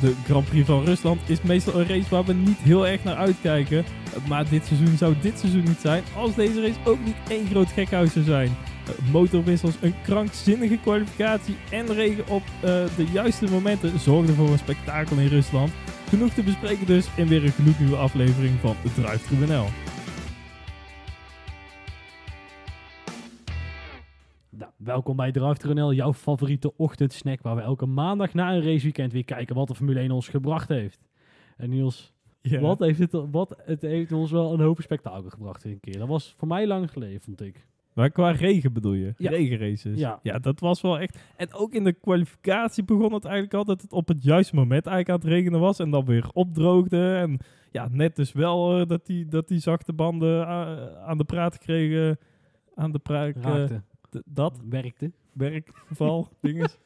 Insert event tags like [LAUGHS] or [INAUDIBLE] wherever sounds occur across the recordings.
De Grand Prix van Rusland is meestal een race waar we niet heel erg naar uitkijken. Maar dit seizoen zou dit seizoen niet zijn als deze race ook niet één groot gekhuis zou zijn. Eh, Motorwissels, een krankzinnige kwalificatie en regen op eh, de juiste momenten zorgden voor een spektakel in Rusland. Genoeg te bespreken dus in weer een gloednieuwe aflevering van de Tribunal. Welkom bij Drive Trunel, jouw favoriete ochtendsnack waar we elke maandag na een raceweekend weer kijken wat de Formule 1 ons gebracht heeft. En Niels, wat, heeft het, wat het heeft ons wel een hoop spektakel gebracht een keer. Dat was voor mij lang geleden, vond ik. Maar qua regen bedoel je? Ja. Regenraces. Ja. ja, dat was wel echt. En ook in de kwalificatie begon het eigenlijk al dat het op het juiste moment eigenlijk aan het regenen was. En dan weer opdroogde. En ja, net dus wel eh, dat, die, dat die zachte banden a- aan de praat kregen. Aan de praat. eh, Raakte, dat werkte. werkgeval, [LAUGHS] dinges.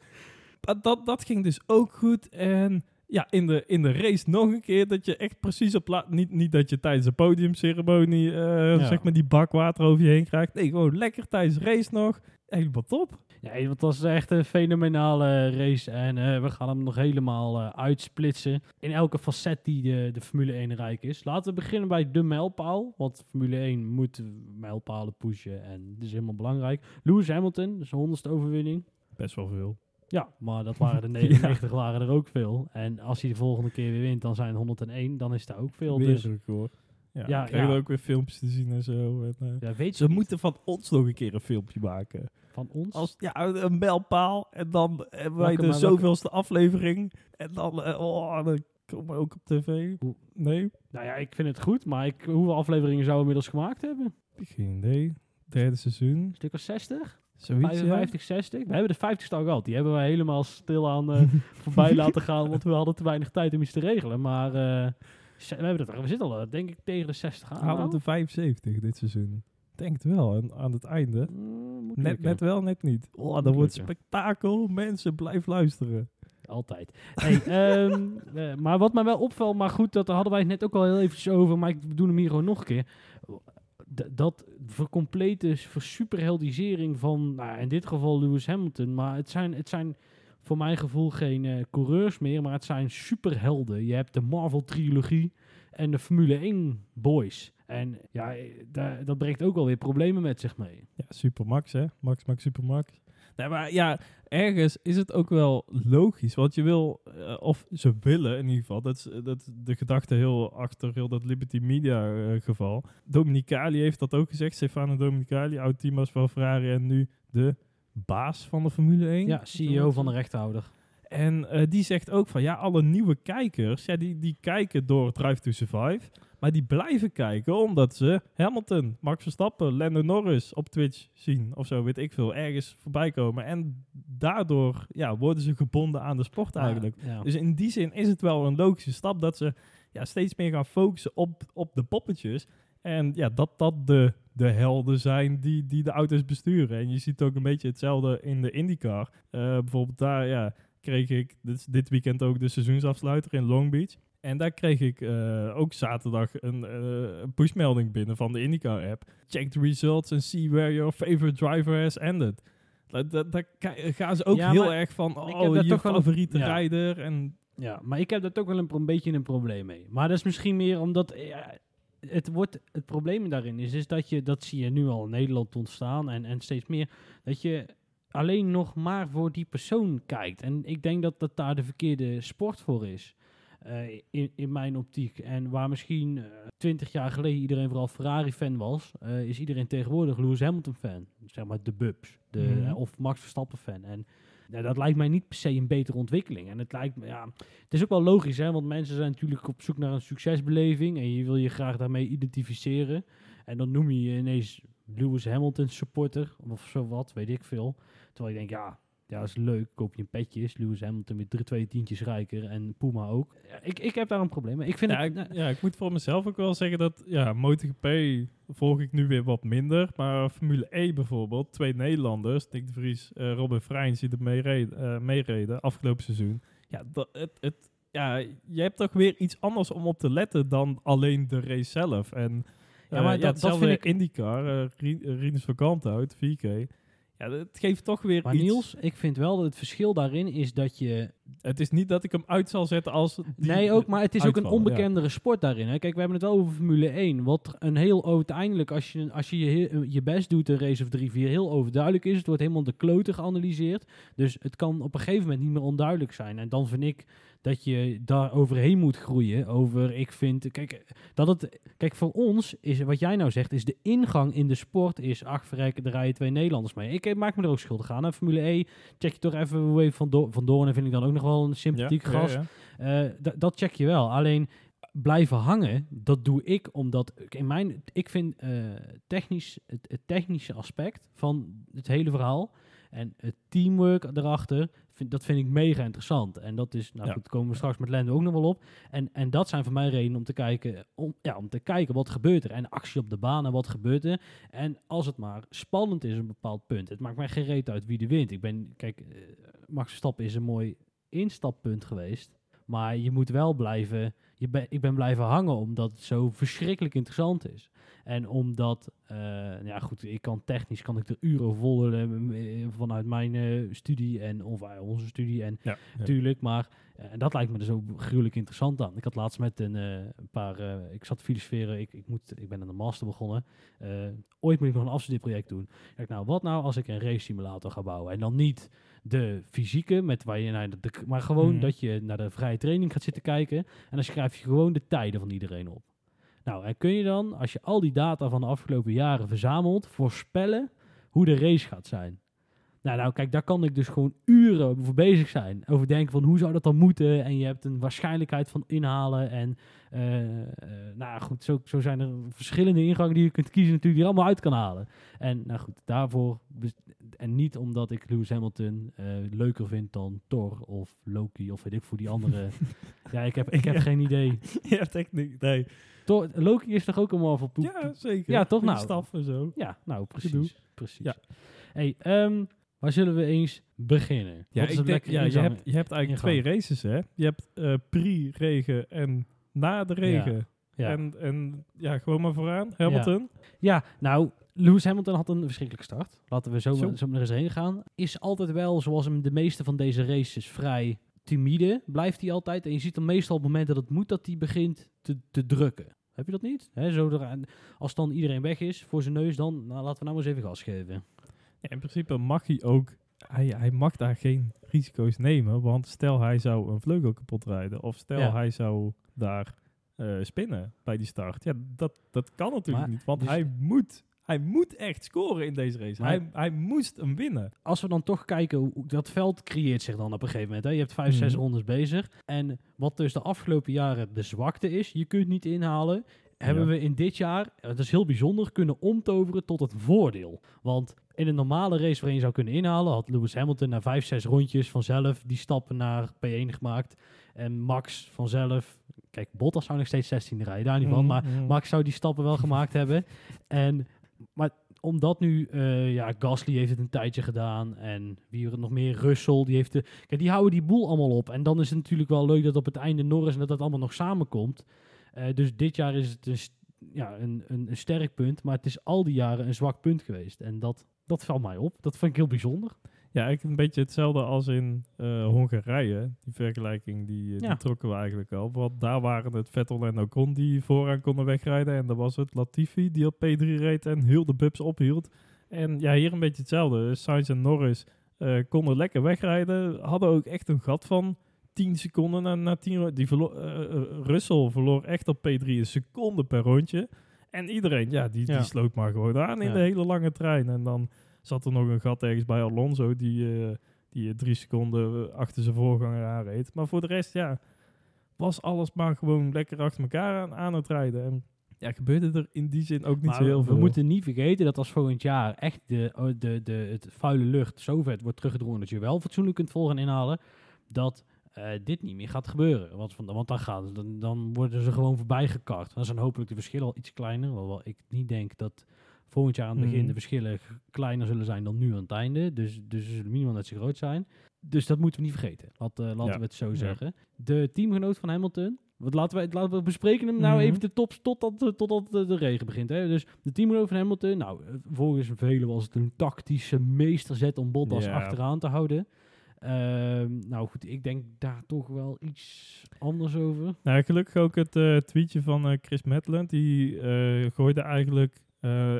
Dat, dat ging dus ook goed. En ja, in de, in de race nog een keer dat je echt precies op... la- Niet, niet dat je tijdens de podiumceremonie eh, zeg maar die bak water over je heen krijgt. Nee, gewoon lekker tijdens de race nog. Helemaal top. Ja, het was echt een fenomenale race en eh, we gaan hem nog helemaal eh, uitsplitsen in elke facet die de, de Formule 1 rijk is. Laten we beginnen bij de mijlpaal, want Formule 1 moet mijlpalen pushen en dat is helemaal belangrijk. Lewis Hamilton, zijn honderdste overwinning. Best wel veel. Ja, maar dat waren de [LAUGHS] 99 waren er ook veel. En als hij de volgende keer weer wint, dan zijn het 101, dan is dat ook veel. Weer Dus een record. Ja, Ja, krijgen ja. ook weer filmpjes te zien en zo. En, eh, ja, weet ze moeten van ons nog een keer een filmpje maken. van ons? Als, ja, een mijlpaal. En dan hebben wij Welke, de welke? zoveelste aflevering. En dan, eh, oh, dan komen we ook op tv. Hoe- Nee, Nou ja, ik vind het goed, maar ik, hoeveel afleveringen zouden we inmiddels gemaakt hebben? geen idee. Derde seizoen. Een stuk of 60? Zoiets, 55, 60. We hebben de 50 al gehad. Die hebben wij helemaal stil aan eh, [LAUGHS] voorbij laten gaan, want we hadden te weinig tijd om iets te regelen. Maar eh, we, hebben het, we zitten al, eh, denk ik, tegen de 60 aan. Halen de 75 dit seizoen. Denk het wel. En aan het einde. Mm, Net, net wel, net niet. Oh, Moet dat wordt spektakel. Mensen, blijf luisteren. Altijd. Hey, [LAUGHS] ehm, eh, maar wat mij wel opvalt, maar goed, dat hadden wij het net ook al heel eventjes over, maar ik doe hem hier gewoon nog een keer. D- dat voor complete voor superheldisering van, nou, in dit geval Lewis Hamilton, maar het zijn, het zijn voor mijn gevoel geen eh, coureurs meer, maar het zijn superhelden. Je hebt de Marvel-trilogie en de Formule 1 boys. En ja, eh, da- dat brengt ook wel weer problemen met zich mee. Ja, Supermax, hè? Max, Max, Supermax. Nee, maar ja, ergens is het ook wel logisch. Want je wil, eh, of ze willen in ieder geval, dat is, dat de gedachte heel achter heel dat Liberty Media eh, geval. Dominicali heeft dat ook gezegd. Stefano Dominicali, oud teambaas van Ferrari en nu de baas van de Formule 1. Ja, CEO van de rechthouder. En eh, die zegt ook van ja, alle nieuwe kijkers, ja, die, die kijken door Drive to Survive. Maar die blijven kijken omdat ze Hamilton, Max Verstappen, Lando Norris op Twitch zien. Of zo, weet ik veel, ergens voorbij komen. En daardoor ja, worden ze gebonden aan de sport eigenlijk. Ja. Dus in die zin is het wel een logische stap dat ze ja, steeds meer gaan focussen op, op de poppetjes. En ja, dat dat de, de helden zijn die, die de auto's besturen. En je ziet ook een beetje hetzelfde in de IndyCar. Eh, bijvoorbeeld daar ja, kreeg ik dit, dit weekend ook de seizoensafsluiter in Long Beach. En daar kreeg ik eh, ook zaterdag een, een pushmelding binnen van de IndyCar app. Check the results and see where your favorite driver has ended. Daar, gaan ze ook Ja, heel erg van, oh, je wel favoriete ja. rijder. En Ja, maar ik heb daar toch wel een, een beetje een probleem mee. Maar dat is misschien meer omdat ja, het, wordt, het probleem daarin is, is dat je, dat zie je nu al in Nederland ontstaan en, en steeds meer, dat je alleen nog maar voor die persoon kijkt. En ik denk dat dat daar de verkeerde sport voor is. Eh, in, in mijn optiek. En waar misschien twintig jaar geleden iedereen vooral Ferrari-fan was, eh, is iedereen tegenwoordig Lewis Hamilton-fan. Zeg maar de Bubs. De, Mhm. eh, of Max Verstappen-fan. En nou, dat lijkt mij niet per se een betere ontwikkeling. En het lijkt me, ja, het is ook wel logisch, hè, want mensen zijn natuurlijk op zoek naar een succesbeleving en je wil je graag daarmee identificeren. En dan noem je je ineens Lewis Hamilton supporter of zo wat, weet ik veel. Terwijl je denkt, ja, ja, is leuk, koop je een petje, is Lewis Hamilton weer drie, twee tientjes rijker en Puma ook. Ja, ik, ik heb daar een probleem mee. Ik vind ja, het, ik, ja, ik moet voor mezelf ook wel zeggen dat ja, MotoGP volg ik nu weer wat minder. Maar Formule E bijvoorbeeld, twee Nederlanders, Dick de Vries, eh Robin Freins, die er mee reden, eh, meereden afgelopen seizoen. Ja, dat, het, het, ja, je hebt toch weer iets anders om op te letten dan alleen de race zelf. En Ja, ja, maar maar dat- dat, vind ik- IndyCar, uh, Rinus van Kanthout, 4K. Ja, het geeft toch weer Maar iets... Niels, ik vind wel dat het verschil daarin is dat je Het is niet dat ik hem uit zal zetten als... nee, ook, maar het is ook een ja. onbekendere sport daarin. Hè. Kijk, we hebben het wel over Formule 1. Wat een heel uiteindelijk, als je, als je je, heel- je best doet, een race of 3, 4, heel overduidelijk is. Het wordt helemaal de kloten geanalyseerd. Dus het kan op een gegeven moment niet meer onduidelijk zijn. En dan vind ik dat je daar overheen moet groeien. Over, ik vind, kijk, dat het, kijk, voor ons is, wat jij nou zegt, is de ingang in de sport is, ach, verrekken, er rijden twee Nederlanders mee. Ik eh, maak me er ook schuldig aan. Hè. Formule E, check je toch even hoe even van, Do van Doorn, vind ik dan ook nog wel een sympathiek Ja, gast. ja. Eh, da- dat check je wel. Alleen blijven hangen, dat doe ik omdat in mijn, ik vind eh, technisch, het, het technische aspect van het hele verhaal en het teamwork erachter, vind, dat vind ik mega interessant. En dat is, nou Ja. goed, komen we straks met Lendo ook nog wel op. En, en dat zijn voor mij redenen om te kijken, om, ja, om te kijken wat gebeurt er. En actie op de baan en wat gebeurt er. En als het maar spannend is, een bepaald punt. Het maakt mij geen reet uit wie er wint. Ik ben, kijk, eh, Max Verstappen is een mooi instappunt geweest. Maar je moet wel blijven. Je ben, ik ben blijven hangen omdat het zo verschrikkelijk interessant is. En omdat, eh, ja goed, ik kan technisch kan ik er uren over volgen eh, vanuit mijn eh, studie en of eh, onze studie en Ja, ja. natuurlijk. Maar eh, en dat lijkt me er zo gruwelijk interessant aan. Ik had laatst met een, eh, een paar, eh, ik zat te filosoferen, ik, ik, moet, ik ben aan de master begonnen. Eh, ooit moet ik nog een afstudeerproject doen. Kijk, nou, wat nou als ik een race simulator ga bouwen en dan niet de fysieke, met waar je naar de, maar gewoon Mhm. dat je naar de vrije training gaat zitten kijken en dan schrijf je gewoon de tijden van iedereen op. Nou, en kun je dan, als je al die data van de afgelopen jaren verzamelt, voorspellen hoe de race gaat zijn? Nou, nou, kijk, daar kan ik dus gewoon uren voor bezig zijn. Over denken van hoe zou dat dan moeten? En je hebt een waarschijnlijkheid van inhalen. En nou ja, goed, zo, zo zijn er verschillende ingangen die je kunt kiezen natuurlijk die je allemaal uit kan halen. En nou goed, daarvoor... En niet omdat ik Lewis Hamilton eh, leuker vind dan Thor of Loki of weet ik voor die andere. [LAUGHS] ja, ik heb, ik heb Ja. geen idee. [LAUGHS] Je hebt echt niet... Nee. Thor, Loki is toch ook een Marvel poep? Ja, zeker. Ja, toch nou? staf en zo. Ja, nou, precies. Gedoe. Precies. Ja. Hey, ehm, waar zullen we eens beginnen? Ja, ik denk, ja je, hebt, je hebt eigenlijk twee races, hè. Je hebt eh, pre-regen en na de regen. Ja. En, en ja, gewoon maar vooraan. Hamilton. Ja, nou, Lewis Hamilton had een verschrikkelijke start. Laten we zo, Zo. maar- zo maar eens heen gaan. Is altijd wel, zoals hem de meeste van deze races, vrij timide. Blijft hij altijd. En je ziet dan meestal op het moment dat het moet, dat hij begint te, te drukken. Heb je dat niet? Hè, zo eraan, als dan iedereen weg is voor zijn neus, dan nou, laten we nou eens even gas geven. Ja, in principe mag hij ook... Hij, hij mag daar geen risico's nemen. Want stel hij zou een vleugel kapot rijden. Of stel Ja. hij zou daar eh, spinnen bij die start. Ja, dat, dat kan natuurlijk Maar, niet. Want dus- hij, moet, hij moet echt scoren in deze race. Maar- hij, hij moest hem winnen. Als we dan toch kijken, hoe dat veld creëert zich dan op een gegeven moment. Hè? Je hebt vijf, zes Mhm. rondes bezig. En wat dus de afgelopen jaren de zwakte is, je kunt niet inhalen. Hebben Ja. we in dit jaar, dat is heel bijzonder, kunnen omtoveren tot het voordeel. Want in een normale race waarin je zou kunnen inhalen, had Lewis Hamilton na vijf, zes rondjes vanzelf die stappen naar P1 gemaakt. En Max vanzelf, kijk, Bottas zou nog steeds 16 rijden, daar niet van. Maar Mhm. Max zou die stappen wel gemaakt [LAUGHS] hebben. En, maar omdat nu, eh, ja, Gasly heeft het een tijdje gedaan. En wie er nog meer, Russell, die heeft de... Kijk, die houden die boel allemaal op. En dan is het natuurlijk wel leuk dat op het einde Norris en dat dat allemaal nog samenkomt. Eh, dus dit jaar is het een, ja, een, een, een sterk punt. Maar het is al die jaren een zwak punt geweest. En dat, dat valt mij op. Dat vind ik heel bijzonder. Ja, eigenlijk een beetje hetzelfde als in eh, Hongarije. Die vergelijking die, eh, Ja. die trokken we eigenlijk al. Want daar waren het Vettel en Ocon die vooraan konden wegrijden. En dan was het Latifi die op P3 reed en heel de bubs ophield. En ja, hier een beetje hetzelfde. Sainz en Norris eh, konden lekker wegrijden. Hadden ook echt een gat van 10 seconden na, na 10 ro- die eh, eh, Russell verloor echt op P3 een seconde per rondje. En iedereen, ja, die, Ja. die sloot maar gewoon aan in Ja. de hele lange trein. En dan zat er nog een gat ergens bij Alonso die, eh, die eh, drie seconden eh, achter zijn voorganger aanreed. Maar voor de rest, ja, was alles maar gewoon lekker achter elkaar aan, aan het rijden. En ja, gebeurde er in die zin ook niet Maar zo heel we, veel. we moeten niet vergeten dat als volgend jaar echt de, oh, de, de, het vuile lucht zo ver wordt teruggedrongen dat je wel fatsoenlijk kunt volgen en inhalen, dat eh, dit niet meer gaat gebeuren. Want, van- want dan, gaan, dan, dan worden ze gewoon voorbij gekart. Dan zijn hopelijk de verschillen al iets kleiner. Hoewel ik niet denk dat volgend jaar aan het begin Mhm. de verschillen kleiner zullen zijn dan nu aan het einde. Dus, dus ze zullen minimaal net zo groot zijn. Dus dat moeten we niet vergeten. Laat, eh, laten Ja. we het zo Ja. zeggen. De teamgenoot van Hamilton. Wat laten, we, laten we bespreken hem nou Mhm. even de tops totdat, eh, totdat de, de regen begint. Hè? Dus de teamgenoot van Hamilton. Nou, volgens velen was het een tactische meesterzet om Bottas Ja. achteraan te houden. Ehm, nou goed, ik denk daar toch wel iets anders over. Nou, gelukkig ook het eh, tweetje van eh, Chris Medland. Die eh, gooide eigenlijk,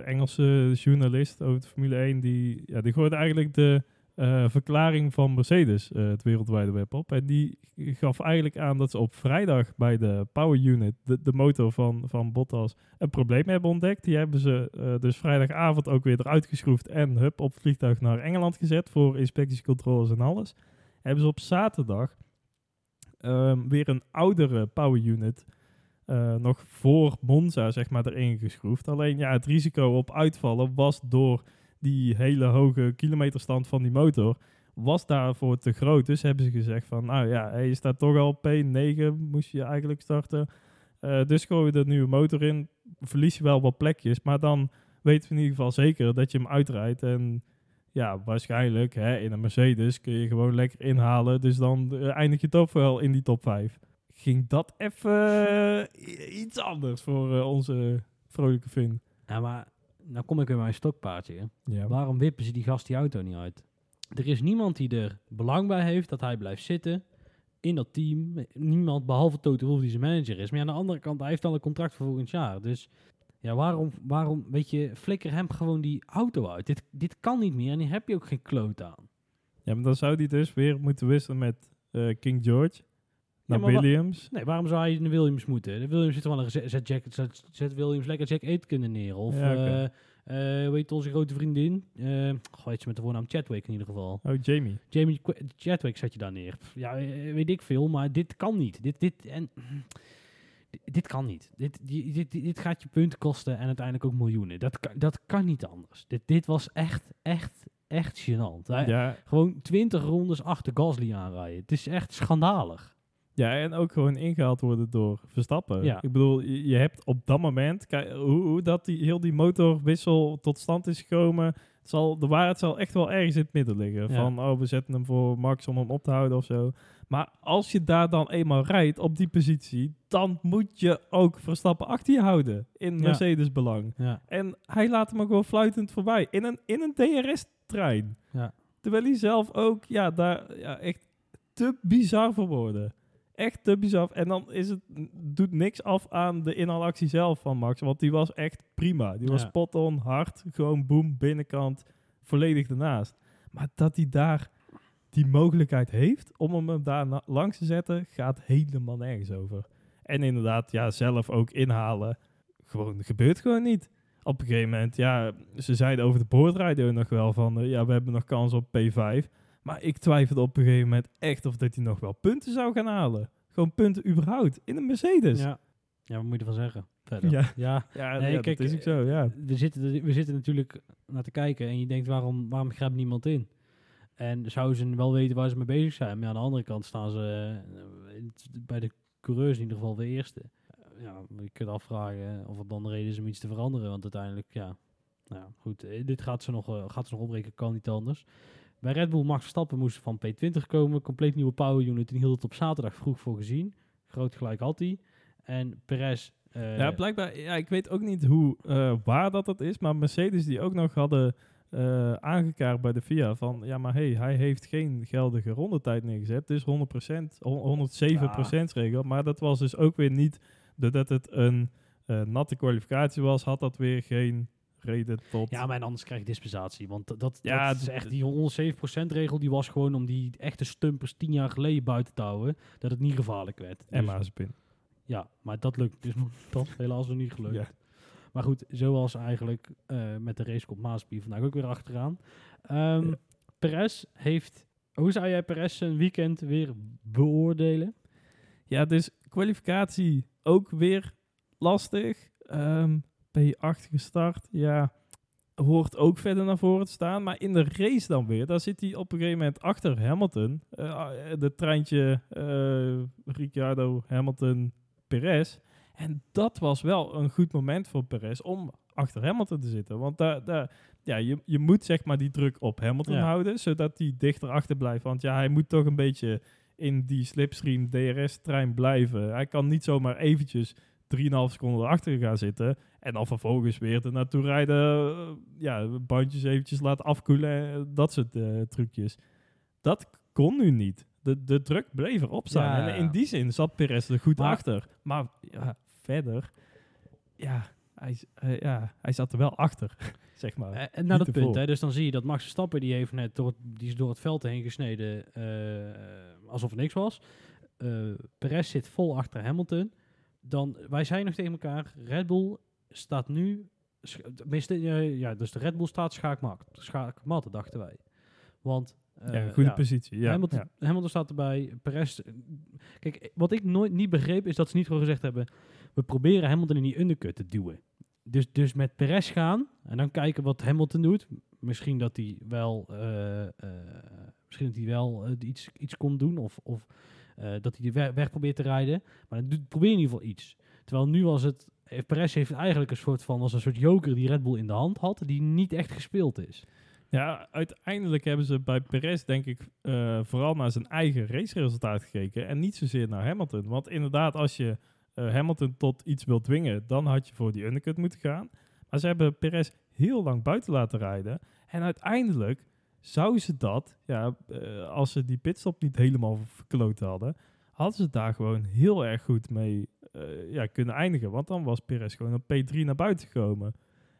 Engelse journalist over de Formule 1, die, ja, die gooide eigenlijk de eh, verklaring van Mercedes, eh, het wereldwijde web op. En die gaf eigenlijk aan dat ze op vrijdag bij de Power Unit, de, de motor van, van Bottas, een probleem hebben ontdekt. Die hebben ze eh, dus vrijdagavond ook weer eruit geschroefd en hup op het vliegtuig naar Engeland gezet voor inspecties, controles en alles. Hebben ze op zaterdag ehm, weer een oudere Power Unit nog voor Monza zeg maar erin geschroefd. Alleen ja, het risico op uitvallen was door die hele hoge kilometerstand van die motor was daarvoor te groot. Dus hebben ze gezegd van, nou ja, je staat toch al P9, moest je eigenlijk starten. Eh, dus gooi je er nieuwe motor in, verlies je wel wat plekjes, maar dan weten we in ieder geval zeker dat je hem uitrijdt. En ja, waarschijnlijk hè, in een Mercedes kun je gewoon lekker inhalen. Dus dan eh, eindig je toch wel in die top 5. Ging dat even eh, iets anders voor onze vrolijke Finn. Ja, maar nou kom ik weer bij mijn stokpaardje. Ja, Waarom wippen ze die gast die auto niet uit? Er is niemand die er belang bij heeft dat hij blijft zitten in dat team. Niemand behalve Toto Wolff die zijn manager is. Maar ja, aan de andere kant, hij heeft al een contract voor volgend jaar. Dus ja, waarom, waarom weet je, flikker hem gewoon die auto uit. Dit, dit kan niet meer en hier heb je ook geen kloot aan. ja, maar dan zou die dus weer moeten wisselen met eh, King George. Naar Williams. Nee, waarom zou hij de Williams moeten? De Williams zit wel een zet, Jack, zet, zet Williams lekker Jack Aitken neer. Of, Ja, oké. eh, eh, hoe heet onze grote vriendin? Eh goh, heet ze met de voornaam Chadwick in ieder geval. Oh, Jamie. Jamie Qu- Chadwick zet je daar neer. Ja, eh, weet ik veel, maar dit kan niet. Dit, dit, en, dit, kan niet. Dit, dit, dit, dit gaat je punten kosten en uiteindelijk ook miljoenen. Dat kan, dat kan niet anders. Dit, dit was echt, echt, echt gênant. Hij- Ja, Gewoon 20 rondes achter Gasly aanrijden. Het is echt schandalig. Ja, en ook gewoon ingehaald worden door Verstappen. Ja. Ik bedoel, je, hebt op dat moment, kijk, hoe, hoe dat die, heel die motorwissel tot stand is gekomen, zal, de waarheid zal echt wel ergens in het midden liggen. Ja. Van, oh, we zetten hem voor Max om hem op te houden of zo. Maar als je daar dan eenmaal rijdt op die positie, dan moet je ook Verstappen achter je houden in. Mercedes belang. Ja. En hij laat hem ook gewoon fluitend voorbij in een, in een DRS-trein. Ja. Terwijl hij zelf ook, ja, daar ja, echt te bizar voor worden. Echt te bizar. En dan is het, doet niks af aan de inhaalactie zelf van Max. Want die was echt prima. Die was Ja. spot on, hard, gewoon boom, binnenkant, volledig ernaast. Maar dat hij daar die mogelijkheid heeft om hem daar langs te zetten, gaat helemaal nergens over. En inderdaad, ja, zelf ook inhalen. Gewoon, gebeurt gewoon niet. Op een gegeven moment, ja, ze zeiden over de boordradio nog wel van, eh, ja, we hebben nog kans op P5. Maar ik twijfelde op een gegeven moment echt of dat hij nog wel punten zou gaan halen. Gewoon punten überhaupt, in een Mercedes. Ja, Ja. wat moet je ervan zeggen? Verder. Ja. ja. ja, Nee, ja, kijk, dat is ook zo, ja. we zitten, we zitten natuurlijk naar te kijken en je denkt, waarom, waarom grijpt niemand in? En zouden ze wel weten waar ze mee bezig zijn. Maar aan de andere kant staan ze eh, bij de coureurs in ieder geval de eerste. Eh, ja, je kunt afvragen of het dan de reden is om iets te veranderen. Want uiteindelijk, ja, nou ja, goed. eh, Dit gaat ze, nog, gaat ze nog opbreken, kan niet anders. Bij Red Bull Max Verstappen moest van P20 komen. Compleet nieuwe power unit. En die hield het op zaterdag vroeg voor gezien. Groot gelijk had hij. En Perez... eh, ja, blijkbaar, ja, ik weet ook niet hoe eh, waar dat dat is, maar Mercedes die ook nog hadden eh aangekaart bij de FIA van, ja, maar hey, hij heeft geen geldige rondetijd neergezet, dus 100%, hon- 107% regel, maar dat was dus ook weer niet, doordat het een natte kwalificatie was, had dat weer geen reden tot... Ja, maar en anders krijg je dispensatie. Want dat, Ja, dat is echt die 107% regel die was gewoon om die echte stumpers tien jaar geleden buiten te houden. Dat het niet gevaarlijk werd. Dus- en Mazepin. ja, maar dat lukt dus [LAUGHS] dat helaas nog niet gelukt. Ja. Maar goed, zoals eigenlijk eh, met de race komt Mazepin vandaag ook weer achteraan. Ja. Perez heeft... Hoe zou jij Perez een weekend weer beoordelen? Ja, dus kwalificatie ook weer lastig. Ehm P8 gestart, ja, hoort ook verder naar voren te staan. Maar in de race dan weer, daar zit hij op een gegeven moment achter Hamilton. Eh, de treintje eh Ricciardo, Hamilton, Perez. En dat was wel een goed moment voor Perez om achter Hamilton te zitten. Want daar, daar, ja, je, je moet zeg maar die druk op Hamilton Ja. houden, zodat hij dichter achter blijft. Want ja, hij moet toch een beetje in die slipstream DRS-trein blijven. Hij kan niet zomaar eventjes 3,5 seconden erachter gaan zitten en dan vervolgens weer er naartoe rijden. eh, ja, bandjes eventjes laten afkoelen, eh, dat soort eh, trucjes. Dat kon nu niet. De, de druk bleef erop staan. Ja. En in die zin zat Perez er goed Maar- achter. Maar ja, verder, ja hij, ja, hij zat er wel achter, [LAUGHS] zeg maar. En naar dat punt, hè, dus dan zie je dat Max Verstappen, die, heeft net door het, die is door het veld heen gesneden alsof er niks was. Perez zit vol achter Hamilton. Dan, wij zijn nog tegen elkaar, Red Bull staat nu, tenminste, eh, ja, dus de Red Bull staat schaakmat, schaakmat dachten wij. Want eh, ja, goede ja, positie. Ja, Hamilton, ja. Hamilton staat erbij. Perez. Kijk, wat ik nooit niet begreep is dat ze niet gewoon gezegd hebben: we proberen Hamilton in die undercut te duwen. Dus, dus met Perez gaan en dan kijken wat Hamilton doet. Misschien dat hij wel, eh, eh, misschien dat hij wel eh, iets, iets kon doen of, of eh, dat hij de weg, probeert te rijden. Maar dan doet, probeer in ieder geval iets. Terwijl nu was het. Perez heeft eigenlijk een soort van als een soort joker die Red Bull in de hand had, die niet echt gespeeld is. Ja, uiteindelijk hebben ze bij Perez, denk ik, eh, vooral naar zijn eigen raceresultaat gekeken. En niet zozeer naar Hamilton. Want inderdaad, als je eh, Hamilton tot iets wil dwingen, dan had je voor die undercut moeten gaan. Maar ze hebben Perez heel lang buiten laten rijden. En uiteindelijk zou ze dat, ja, eh, als ze die pitstop niet helemaal verkloot hadden, hadden ze daar gewoon heel erg goed mee eh, ja, kunnen eindigen. Want dan was Perez gewoon op P3 naar buiten gekomen.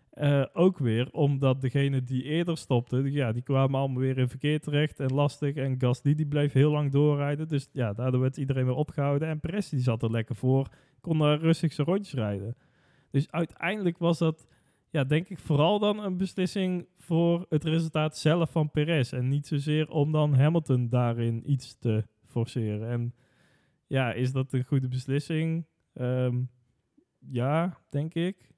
Eh, ook weer omdat degene die eerder stopte, die- ja, die kwamen allemaal weer in verkeer terecht en lastig. En Gasly die bleef heel lang doorrijden. Dus ja, daardoor werd iedereen weer opgehouden. En Perez die zat er lekker voor, kon daar rustig zijn rondjes rijden. Dus uiteindelijk was dat, ja, denk ik vooral dan een beslissing voor het resultaat zelf van Perez. En niet zozeer om dan Hamilton daarin iets te forceren. En ja, is dat een goede beslissing? Ehm, ja, denk ik.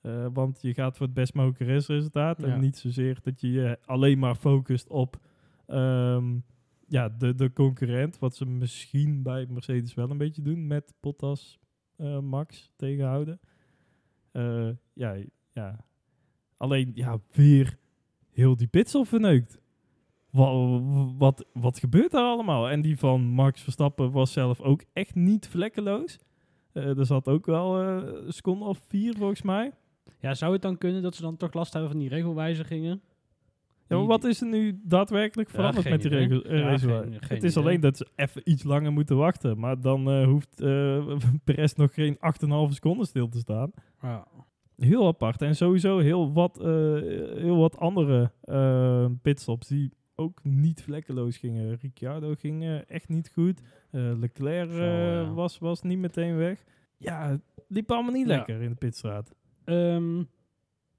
Eh, want je gaat voor het best mogelijke raceresultaat. Ja. En niet zozeer dat je je alleen maar focust op ehm, ja, de, de concurrent. Wat ze misschien bij Mercedes wel een beetje doen met Bottas, eh, Max tegenhouden. Eh, ja, ja. Alleen, ja, weer heel die pitsel verneukt. Wat, wat, wat gebeurt daar allemaal? En die van Max Verstappen was zelf ook echt niet vlekkeloos. Eh, er zat ook wel eh, een seconde of vier volgens mij. Ja, zou het dan kunnen dat ze dan toch last hebben van die regelwijzigingen? Ja, maar wat is er nu daadwerkelijk veranderd met die idee. regel? eh, Ja, het is idee. alleen dat ze even iets langer moeten wachten. Maar dan hoeft eh [LAUGHS] Perez nog geen 8,5 seconden stil te staan. Ja. Heel apart. En sowieso heel wat, eh, heel wat andere eh, pitstops die ook niet vlekkeloos gingen. Ricciardo ging eh, echt niet goed. Leclerc Zo, ja. was, was niet meteen weg. Ja, het liep allemaal niet Ja. lekker in de pitstraat. Ehm,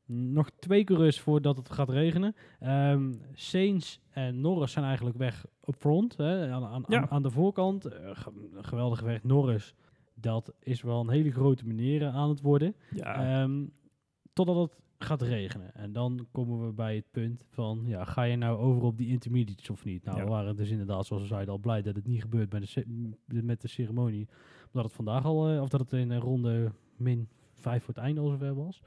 nog twee coureurs voordat het gaat regenen. Ehm Sainz en Norris zijn eigenlijk weg op front. Hè, aan, aan, Ja. aan, de voorkant. Ge- geweldig weg. Norris, dat is wel een hele grote meneer eh, aan het worden. Ja, Ehm, totdat het gaat regenen. En dan komen we bij het punt van, ja, ga je nou over op die intermediates of niet? Nou, Ja. we waren dus inderdaad, zoals we zeiden, al blij dat het niet gebeurt bij de met de ceremonie. Omdat het vandaag al, eh, of dat het in een ronde min 5 voor het einde al zover was.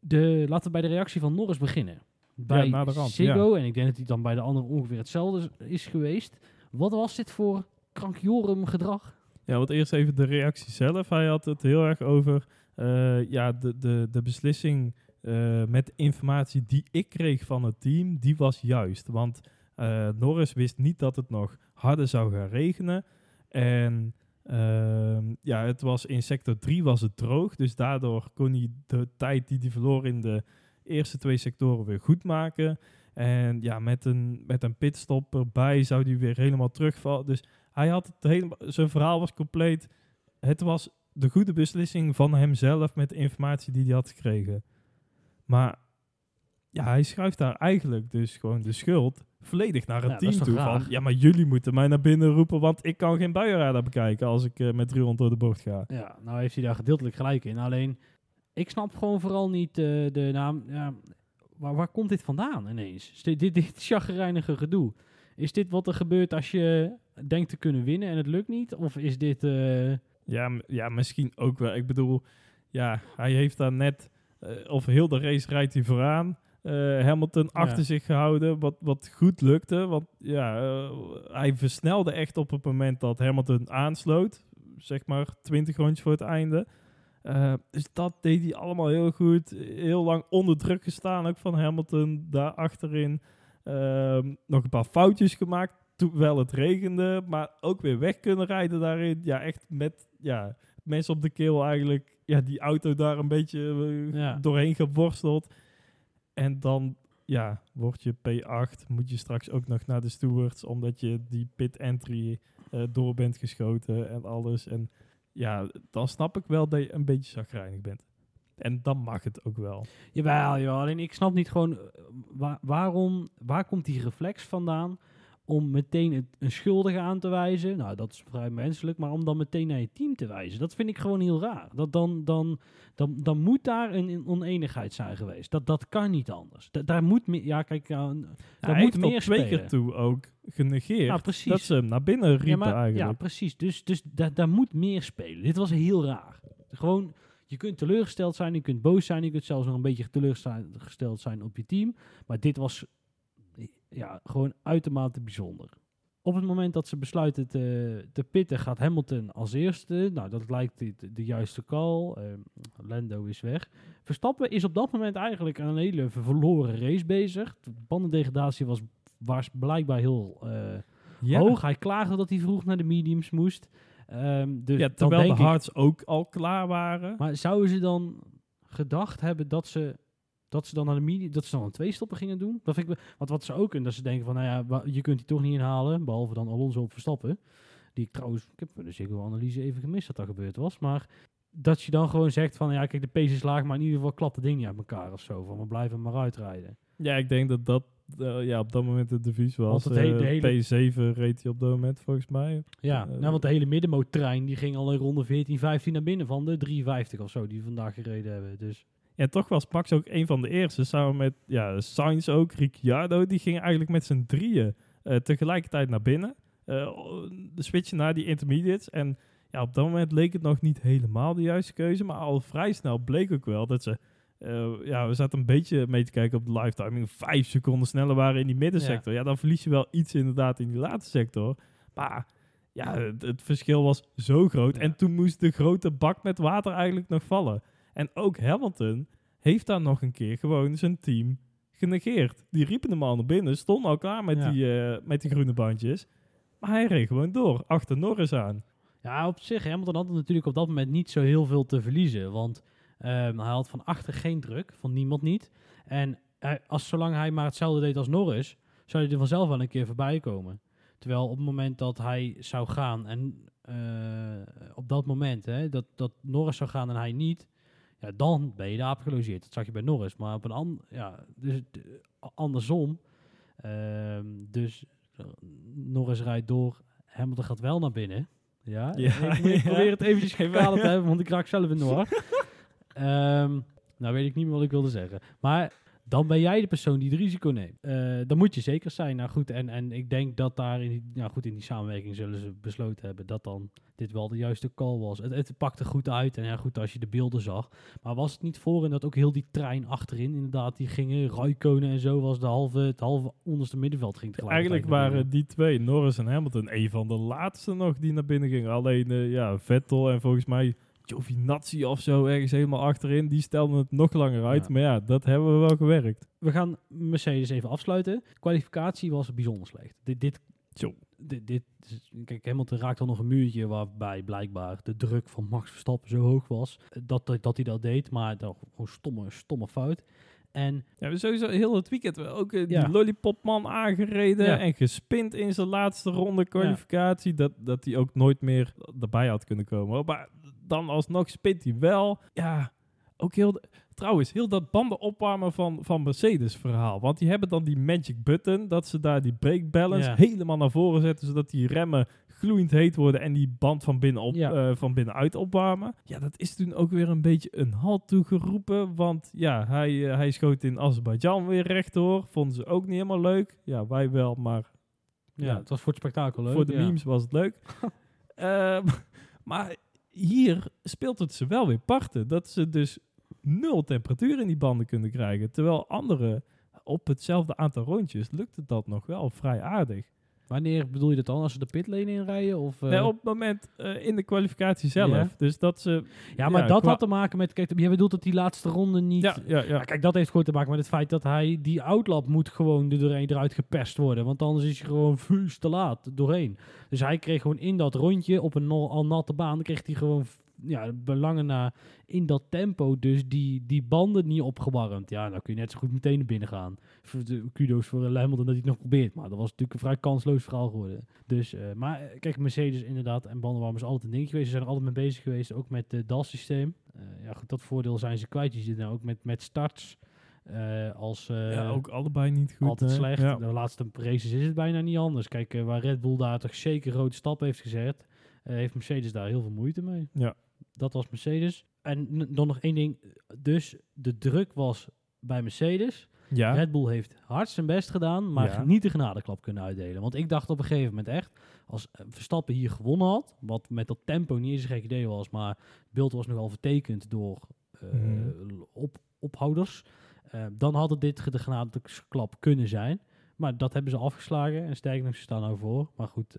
De, laten we bij de reactie van Norris beginnen. Bij rand, Ziggo, en ik denk dat hij dan bij de anderen ongeveer hetzelfde is- is geweest. Wat was dit voor krankjorum gedrag? Ja, want eerst even de reactie zelf. Hij had het heel erg over eh, ja, de, de, de beslissing eh, met informatie die ik kreeg van het team, die was juist. Want eh, Norris wist niet dat het nog harder zou gaan regenen. En ehm, ja, het was in sector 3 was het droog. Dus daardoor kon hij de tijd die hij verloor in de eerste twee sectoren weer goed maken. En ja, met een, met een pitstop erbij zou hij weer helemaal terugvallen. Dus hij had het helemaal, zijn verhaal was compleet. Het was de goede beslissing van hemzelf met de informatie die hij had gekregen. Maar ja, hij schuift daar eigenlijk dus gewoon de schuld volledig naar het Ja, team toe. Van, ja, maar jullie moeten mij naar binnen roepen, want ik kan geen buienradar bekijken als ik eh, met 300 door de bocht ga. Ja, nou heeft hij daar gedeeltelijk gelijk in. Alleen, ik snap gewoon vooral niet eh, de naam. Ja, waar, waar komt dit vandaan ineens? Is dit, dit, dit chagrijnige gedoe. Is dit wat er gebeurt als je denkt te kunnen winnen en het lukt niet? Of is dit... eh, Ja, ja, misschien ook wel. Ik bedoel, ja, hij heeft daar net, eh, of heel de race rijdt hij vooraan. eh, Hamilton achter zich gehouden, wat, wat goed lukte. Want ja, hij versnelde echt op het moment dat Hamilton aansloot. Zeg maar 20 rondjes voor het einde. Dus dat deed hij allemaal heel goed. Heel lang onder druk gestaan ook van Hamilton daar achterin. Ehm, nog een paar foutjes gemaakt. Terwijl het regende, maar ook weer weg kunnen rijden daarin. Ja, echt met ja, mensen op de keel eigenlijk, ja, die auto daar een beetje eh, Ja. doorheen geworsteld. En dan, ja, word je P8, moet je straks ook nog naar de stewards, omdat je die pit entry eh, door bent geschoten en alles. En ja, dan snap ik wel dat je een beetje zagrijnig bent. En dan mag het ook wel. Jawel, jawel. Alleen ik snap niet gewoon, eh, wa- waarom, waar komt die reflex vandaan om meteen een schuldige aan te wijzen? Nou, dat is vrij menselijk, maar om dan meteen naar je team te wijzen, dat vind ik gewoon heel raar. Dat dan, dan, dan, dan moet daar een, een oneenigheid zijn geweest. Dat, dat kan niet anders. Da- daar moet meer, ja kijk, ja, daar moet meer twee keer toe ook genegeerd precies. dat ze hem naar binnen riepen ja, maar- eigenlijk. Ja, precies. Dus, dus da- daar moet meer spelen. Dit was heel raar. Gewoon, je kunt teleurgesteld zijn, je kunt boos zijn, je kunt zelfs nog een beetje teleurgesteld zijn op je team. Maar dit was ja, gewoon uitermate bijzonder. Op het moment dat ze besluiten te, te pitten, gaat Hamilton als eerste. Nou, dat lijkt de, de juiste call. Ehm, Lando is weg. Verstappen is op dat moment eigenlijk aan een hele verloren race bezig. De bandendegradatie was, was blijkbaar heel eh, hoog. Hij klaagde dat hij vroeg naar de mediums moest. Ehm, dus ja, terwijl de hards ook al klaar waren. maar zouden ze dan gedacht hebben dat ze, dat ze dan naar de medium, dat ze dan een twee stoppen gingen doen? Dat vind ik, wel- want wat ze ook kunnen, dat ze denken van, nou ja, je kunt die toch niet inhalen, behalve dan Alonso op Verstappen. Die ik trouwens, ik heb de Ziggo-analyse even gemist dat dat gebeurd was, maar dat je dan gewoon zegt van, ja, kijk, de pace is laag, maar in ieder geval klapt het ding niet uit elkaar of zo, van we blijven maar uitrijden. Ja, ik denk dat dat eh, ja, op dat moment het devies was. Want het he- de Eh, hele- P7 reed hij op dat moment volgens mij. Ja, Eh, nou, want de hele middenmoot-trein, die ging al in ronde 14, 15 naar binnen van de 53 of zo, die we vandaag gereden hebben, dus... En toch was Max ook een van de eerste, samen met ja, Sainz ook, Ricciardo. Die gingen eigenlijk met z'n drieën eh, tegelijkertijd naar binnen. Eh, de switchen naar die intermediates. En ja, op dat moment leek het nog niet helemaal de juiste keuze. Maar al vrij snel bleek ook wel dat ze... eh, ja, we zaten een beetje mee te kijken op de live timing. Vijf seconden sneller waren in die middensector. Ja. dan verlies je wel iets inderdaad in die laatste sector. Maar ja, het, het verschil was zo groot. Ja. En toen moest de grote bak met water eigenlijk nog vallen. En ook Hamilton heeft daar nog een keer gewoon zijn team genegeerd. Die riepen hem al naar binnen, stonden al klaar met, Ja. die, eh, met die groene bandjes. Maar hij reed gewoon door, achter Norris aan. Ja, op zich, Hamilton had natuurlijk op dat moment niet zo heel veel te verliezen. Want ehm, hij had van achter geen druk, van niemand niet. En hij- als, zolang hij maar hetzelfde deed als Norris, zou hij er vanzelf wel een keer voorbij komen. Terwijl op het moment dat hij zou gaan en eh, op dat moment hè, dat, dat Norris zou gaan en hij niet, ja, dan ben je de aap gelogeerd. Dat zag je bij Norris. Maar op een an, ja, dus, eh, andersom. Ehm, dus eh, Norris rijdt door, Hamilton gaat wel naar binnen. Ja, Ja, ik, [LAUGHS] probeer het eventjes gevalen te [LAUGHS] hebben, want ik raak zelf in de war. [LAUGHS] Ehm, nou weet ik niet meer wat ik wilde zeggen. Maar dan ben jij de persoon die het risico neemt. Eh, dan moet je zeker zijn. Nou goed, en, en ik denk dat daar in die, nou goed, in die samenwerking zullen ze besloten hebben dat dan dit wel de juiste call was. Het, het pakte goed uit en ja goed als je de beelden zag. Maar was het niet voor en dat ook heel die trein achterin inderdaad, die gingen, Raikkonen en zo was de halve, het halve onderste middenveld ging tegelijkertijd Eigenlijk waren die twee, Norris en Hamilton, een van de laatste nog die naar binnen gingen. Alleen eh, ja, Vettel en volgens mij Giovinazzi of zo ergens helemaal achterin, die stelden het nog langer uit. Ja. Maar ja, dat hebben we wel gewerkt. we gaan Mercedes even afsluiten. De kwalificatie was bijzonder slecht. Dit, dit, Zo. dit, dit kijk, Hamilton raakt al nog een muurtje waarbij blijkbaar de druk van Max Verstappen zo hoog was eh, dat, dat, dat hij dat deed, maar dat gewoon stomme, stomme fout. En Ja, we sowieso heel het weekend ook Ja. die lollipopman aangereden Ja. en gespind in zijn laatste ronde kwalificatie. Dat, dat hij ook nooit meer erbij had kunnen komen. Maar dan alsnog spint hij wel. Ja, ook heel... de- Trouwens, heel dat banden opwarmen van, van Mercedes verhaal. Want die hebben dan die magic button, dat ze daar die brake balance Ja. helemaal naar voren zetten, zodat die remmen gloeiend heet worden en die band van, binnen op, Ja. eh, van binnenuit opwarmen. Ja, dat is toen ook weer een beetje een halt toegeroepen, want ja, hij, eh, hij schoot in Azerbeidzjan weer rechtdoor. Vonden ze ook niet helemaal leuk. Ja, wij wel, maar ja, Ja. het was voor het spektakel leuk. voor de memes was het leuk. [LAUGHS] Ehm, maar hier speelt het ze wel weer parten. Dat ze dus nul temperatuur in die banden kunnen krijgen. Terwijl anderen op hetzelfde aantal rondjes lukte dat nog wel vrij aardig. Wanneer bedoel je dat dan? Als ze de pitlane inrijden? Of, eh? Nee, op het moment eh, in de kwalificatie zelf. Ja. Dus dat ze... ja, maar ja, dat had te maken met... Kijk, jij bedoelt dat die laatste ronde niet... Ja, ja, ja. Kijk, dat heeft gewoon te maken met het feit dat hij... Die outlap moet gewoon er doorheen eruit gepest worden. Want anders is hij gewoon vuus te laat doorheen. Dus hij kreeg gewoon in dat rondje op een al natte baan... kreeg hij gewoon ja, belangen na in dat tempo dus die, die banden niet opgewarmd. Ja, dan kun je net zo goed meteen naar binnen gaan. Kudos voor Hamilton dat hij het nog probeert. Maar dat was natuurlijk een vrij kansloos verhaal geworden. Dus, eh, maar eh, kijk, Mercedes inderdaad en bandenwarmers is altijd een ding geweest. Ze zijn er altijd mee bezig geweest, ook met het DAS-systeem. Eh, ja, goed, dat voordeel zijn ze kwijt. Je zit nou ook met, met starts als... ja, ook allebei niet goed. altijd hè. slecht. Ja. De laatste races is het bijna niet anders. Kijk, waar Red Bull daar toch zeker grote stap heeft gezet, heeft Mercedes daar heel veel moeite mee. Ja. Dat was Mercedes. En dan nog één ding. Dus de druk was bij Mercedes. Ja. Red Bull heeft hard zijn best gedaan, maar Ja. niet de genadeklap kunnen uitdelen. Want ik dacht op een gegeven moment echt, als eh, Verstappen hier gewonnen had, wat met dat tempo niet eens een gek idee was, maar het beeld was nogal vertekend door op, ophouders, eh, dan had het dit de genadeklap kunnen zijn. Maar dat hebben ze afgeslagen en sterker nog, ze staan nou voor. Maar goed,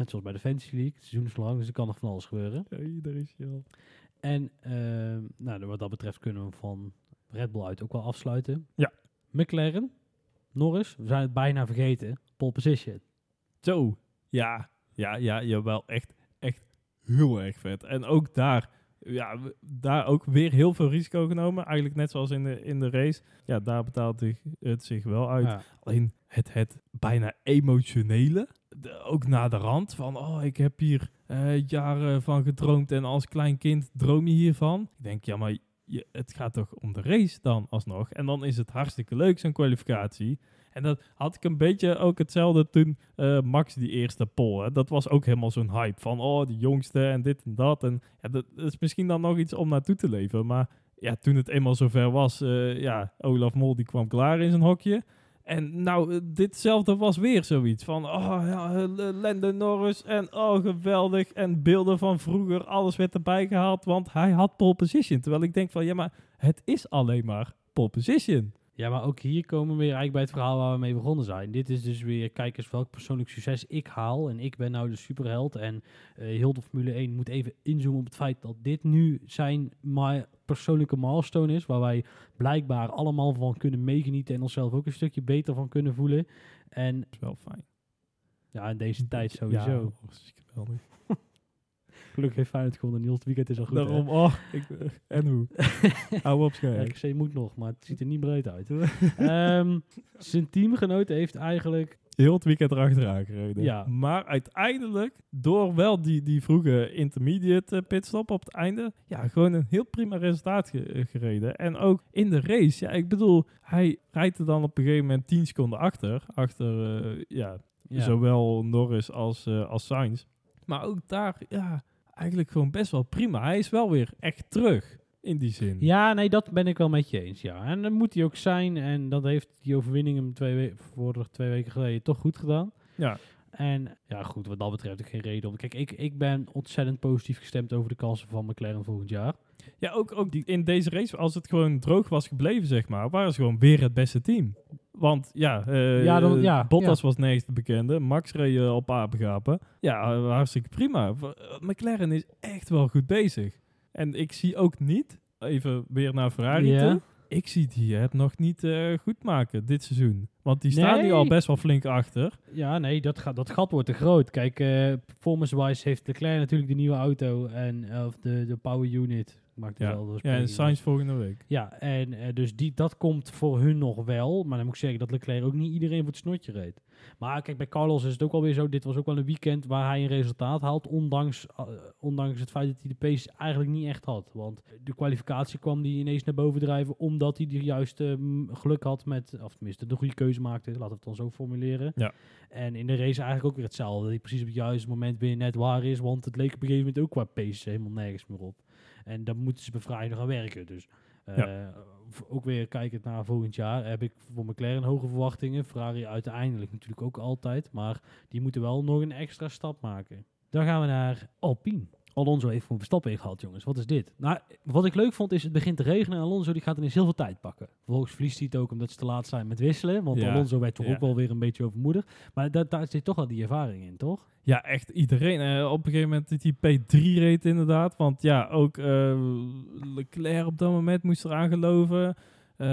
net zoals bij de Fantasy League, het seizoen is lang, dus er kan nog van alles gebeuren. Hey, daar is je al. En eh, nou, wat dat betreft kunnen we van Red Bull uit ook wel afsluiten. Ja. McLaren, Norris, we zijn het bijna vergeten. Pole position. Zo. Ja. Ja, ja, jawel. Echt, echt heel erg vet. En ook daar, ja, daar ook weer heel veel risico genomen. Eigenlijk net zoals in de, in de race. Ja, daar betaalt het- zich wel uit. Ja. Alleen het, het bijna emotionele. De- ook naar de rand van, oh, ik heb hier eh, jaren van gedroomd en als klein kind droom je hiervan. Ik denk, ja, maar je, het gaat toch om de race dan alsnog. En dan is het hartstikke leuk, zo'n kwalificatie. En dat had ik een beetje ook hetzelfde toen eh, Max die eerste pole. hè. Dat was ook helemaal zo'n hype van, oh, de jongste en dit en dat. En ja, dat, is misschien dan nog iets om naartoe te leven. Maar ja, toen het eenmaal zover was, eh, ja, Olaf Mol die kwam klaar in zijn hokje. En nou, eh, ditzelfde was weer zoiets van, oh ja, Lando Norris en oh geweldig. En beelden van vroeger, alles werd erbij gehaald, want hij had pole position. Terwijl ik denk van, ja, maar het is alleen maar pole position. Ja, maar ook hier komen we weer eigenlijk bij het verhaal waar we mee begonnen zijn. Dit is dus weer, kijk eens welk persoonlijk succes ik haal. En ik ben nou de superheld. En eh heel de Formule 1 moet even inzoomen op het feit dat dit nu zijn mi- persoonlijke milestone is. Waar wij blijkbaar allemaal van kunnen meegenieten en onszelf ook een stukje beter van kunnen voelen. En Dat is wel fijn. ja, in deze tijd sowieso. Ja. Gelukkig heeft Feyenoord gewonnen. Niels, het weekend is al goed. hè? Daarom, oh, ik, eh, en hoe? [LAUGHS] Hou op, scherp. RKC moet nog, maar het ziet er niet breed uit. [LAUGHS] Ehm, zijn teamgenoot heeft eigenlijk... Heel het weekend erachteraan gereden. Ja. Maar uiteindelijk, door wel die, die vroege intermediate eh, pitstop op het einde, ja, gewoon een heel prima resultaat ge- eh, gereden. En ook in de race, ja, ik bedoel, hij rijdt er dan op een gegeven moment 10 seconden achter. Achter, ja, Ja, zowel Norris als, als Sainz. Maar ook daar, ja, eigenlijk gewoon best wel prima. Hij is wel weer echt terug, in die zin. ja, nee, dat ben ik wel met je eens. Ja. En dat moet hij ook zijn. En dat heeft die overwinning hem twee, we voor twee weken geleden toch goed gedaan. Ja. En ja, goed, wat dat betreft ook geen reden om. Kijk, ik, ik ben ontzettend positief gestemd over de kansen van McLaren volgend jaar. Ja, ook, ook die, in deze race, als het gewoon droog was gebleven, zeg maar, waren ze gewoon weer het beste team. Want ja, eh, Ja, dan- ja, Bottas was nergens te bekende. Max reed eh, op apengapen. Ja, eh, hartstikke prima. McLaren is echt wel goed bezig. En ik zie ook niet, even weer naar Ferrari toe, ik zie die het nog niet goed maken dit seizoen. Want die staan nu Nee. al best wel flink achter. Ja, nee, dat, gaat, dat gat wordt te groot. Kijk, performance-wise heeft Leclerc natuurlijk de nieuwe auto en of de, de power unit. Maakt Ja, dezelfde ja en. Sainz volgende week. Ja, en eh, dus die, dat komt voor hun nog wel. Maar dan moet ik zeggen dat Leclerc ook niet iedereen voor het snotje reed. Maar kijk, bij Carlos is het ook alweer zo. Dit was ook wel een weekend waar hij een resultaat haalt. Ondanks, eh, ondanks het feit dat hij de pace eigenlijk niet echt had. Want de kwalificatie kwam die ineens naar boven drijven. Omdat hij de juiste mm, geluk had met, of tenminste de goede keuze maakte. Laten we het dan zo formuleren. Ja. En in de race eigenlijk ook weer hetzelfde. Dat hij precies op het juiste moment weer net waar is. Want het leek op een gegeven moment ook qua pace helemaal nergens meer op. En daar moeten ze bevrijding gaan werken. Dus eh, ook weer kijkend naar volgend jaar heb ik voor McLaren hoge verwachtingen. Ferrari uiteindelijk natuurlijk ook altijd. Maar die moeten wel nog een extra stap maken. Dan gaan we naar Alpine. Alonso heeft gewoon Verstappen ingehaald, jongens. Wat is dit? Nou, wat ik leuk vond is, het begint te regenen en Alonso die gaat ineens heel veel tijd pakken. Vervolgens verliest hij het ook omdat ze te laat zijn met wisselen. Want Ja. Alonso werd toch Ja. ook wel weer een beetje overmoedig. Maar da daar zit toch wel die ervaring in, toch? Ja, echt iedereen. Eh, op een gegeven moment hij P3 reed inderdaad. Want ja, ook eh, Leclerc op dat moment moest eraan geloven. Eh,